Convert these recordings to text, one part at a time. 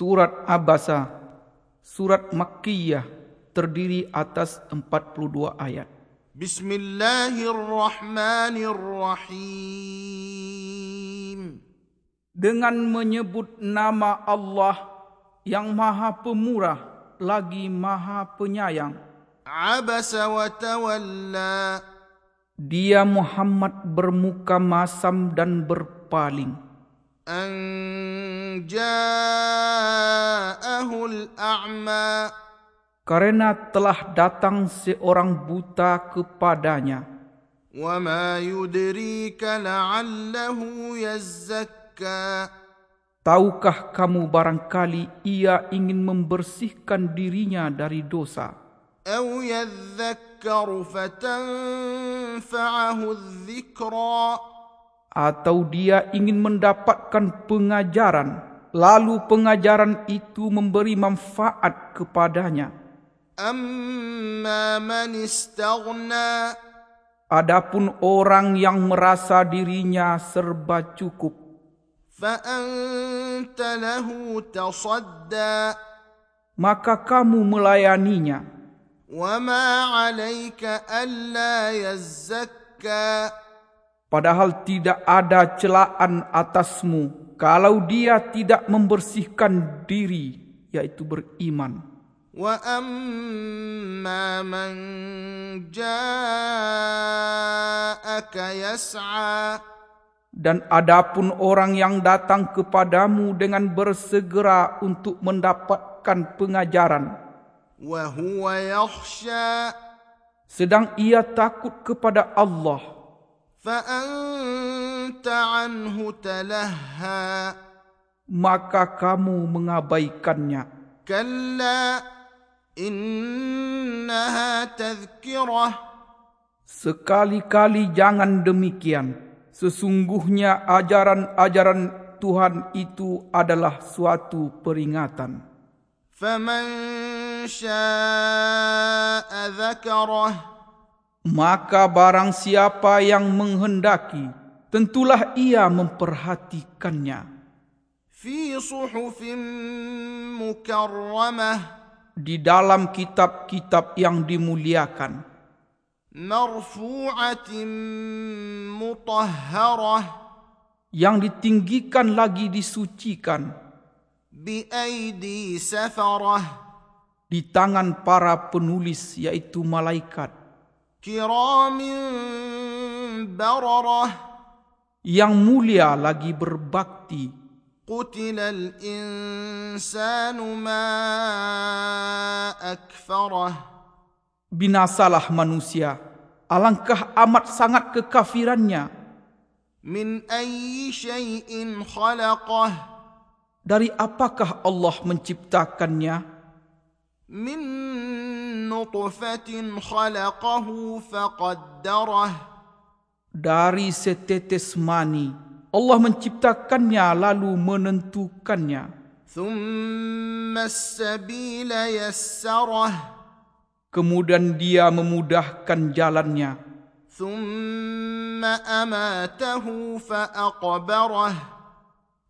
Surat Abasa, Surat Makkiyah terdiri atas 42 ayat. Bismillahirrahmanirrahim. Dengan menyebut nama Allah yang maha pemurah lagi maha penyayang. Abasa wa tawalla. Dia Muhammad bermuka masam dan berpaling. أن جاءه الأعمى Karena telah datang seorang buta kepadanya. وما يدريك لعله يزكى Tahukah kamu barangkali ia ingin membersihkan dirinya dari dosa? أو يذكر فتنفعه الذكرى atau dia ingin mendapatkan pengajaran lalu pengajaran itu memberi manfaat kepadanya. Amma man istaghna. Adapun orang yang merasa dirinya serba cukup. Fa anta lahu tasadda. Maka kamu melayaninya. Wama alla Padahal tidak ada celaan atasmu kalau dia tidak membersihkan diri, yaitu beriman. وأما من جاءك يسعى Dan adapun orang yang datang kepadamu dengan bersegera untuk mendapatkan pengajaran, وهو يخشى sedang ia takut kepada Allah, فأنت عنه تلهى maka kamu mengabaikannya. كلا إنها تذكرة Sekali-kali jangan demikian. Sesungguhnya ajaran-ajaran Tuhan itu adalah suatu peringatan. فمن شاء ذكره maka barang siapa yang menghendaki tentulah ia memperhatikannya. Fi suhufin mukarramah. Di dalam kitab-kitab yang dimuliakan. Marfu'atin mutahharah. Yang ditinggikan lagi disucikan. Safarah. Di tangan para penulis yaitu malaikat. كرام بررة yang mulia lagi berbakti قتل الإنسان ما أكفره binasalah manusia alangkah amat sangat kekafirannya من أي شيء خلقه dari apakah Allah menciptakannya من نطفة خلقه فقدره dari setetes mani Allah menciptakannya lalu menentukannya ثم السبيل يسره kemudian dia memudahkan jalannya ثم أماته فأقبره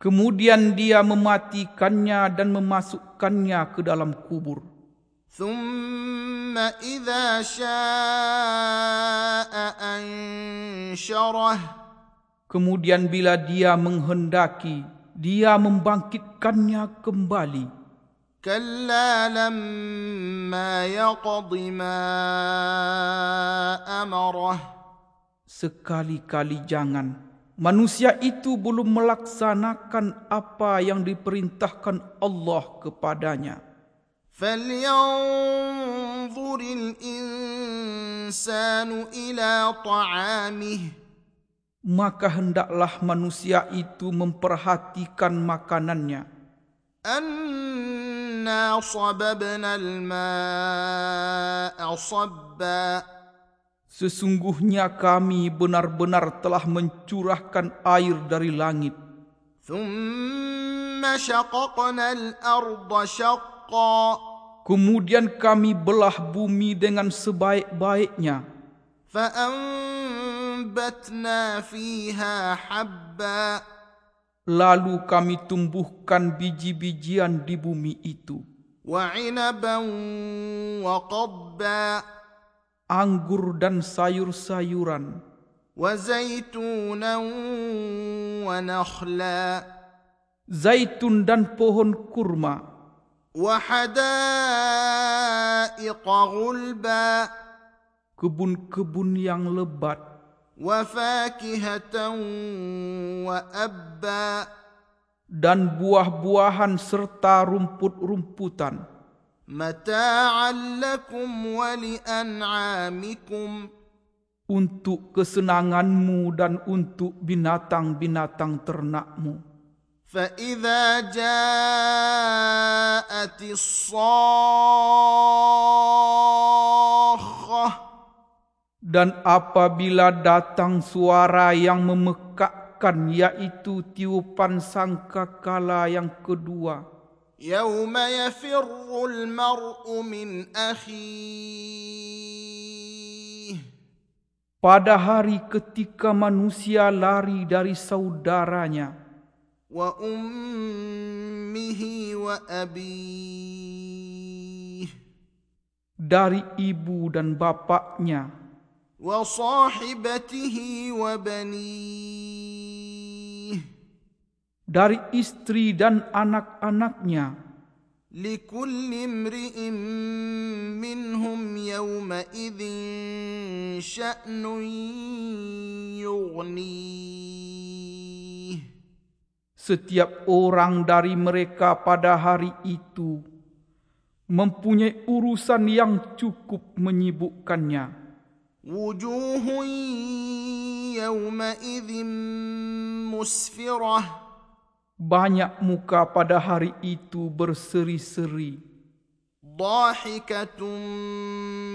kemudian dia mematikannya dan memasukkannya ke dalam kubur ثم إذا شاء أنشره kemudian bila dia menghendaki dia membangkitkannya kembali كلا لما يقض ما أمره sekali-kali jangan manusia itu belum melaksanakan apa yang diperintahkan Allah kepadanya فلينظر الإنسان إلى طعامه maka hendaklah manusia itu memperhatikan makanannya أنا صببنا الماء صبا sesungguhnya kami benar-benar telah mencurahkan air dari langit ثم شققنا الأرض شقا kemudian kami belah bumi dengan sebaik-baiknya فأنبتنا فيها حبا Lalu kami tumbuhkan biji-bijian di bumi itu. وعنبا وقضبا Anggur dan sayur-sayuran. وزيتونا ونخلا Zaitun dan pohon kurma. وحدائق غلبا Kebun-kebun yang lebat. وفاكهة وأبا Dan buah-buahan serta rumput-rumputan. متاعا لكم ولأنعامكم Untuk kesenanganmu dan untuk binatang-binatang ternakmu. فإذا جاءت الصاخة Dan apabila datang suara yang memekakkan yaitu tiupan sangkakala yang kedua. يوم يفر المرء من أخيه Pada hari ketika manusia lari dari saudaranya, وأمه وأبيه dari ibu dan bapaknya, وصاحبته وبنيه dari istri dan anak-anaknya. لكل امرئ منهم يومئذ شأن يغنيه setiap orang dari mereka pada hari itu mempunyai urusan yang cukup menyibukkannya. Wujuhun yawma'idhim musfirah. Banyak muka pada hari itu berseri-seri. Dahikatun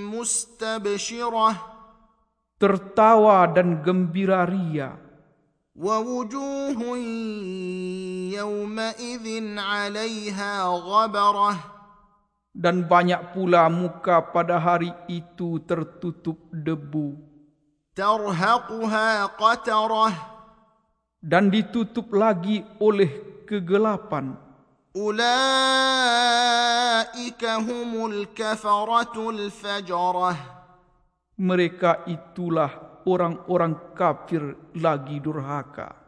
mustabshirah. Tertawa dan gembira ria. ووجوه يومئذ عليها غبرة Dan banyak pula muka pada hari itu tertutup debu ترهقها قترة dan ditutup lagi oleh kegelapan. أولئك هم الكفرة الفجرة Mereka itulah orang-orang kafir lagi durhaka.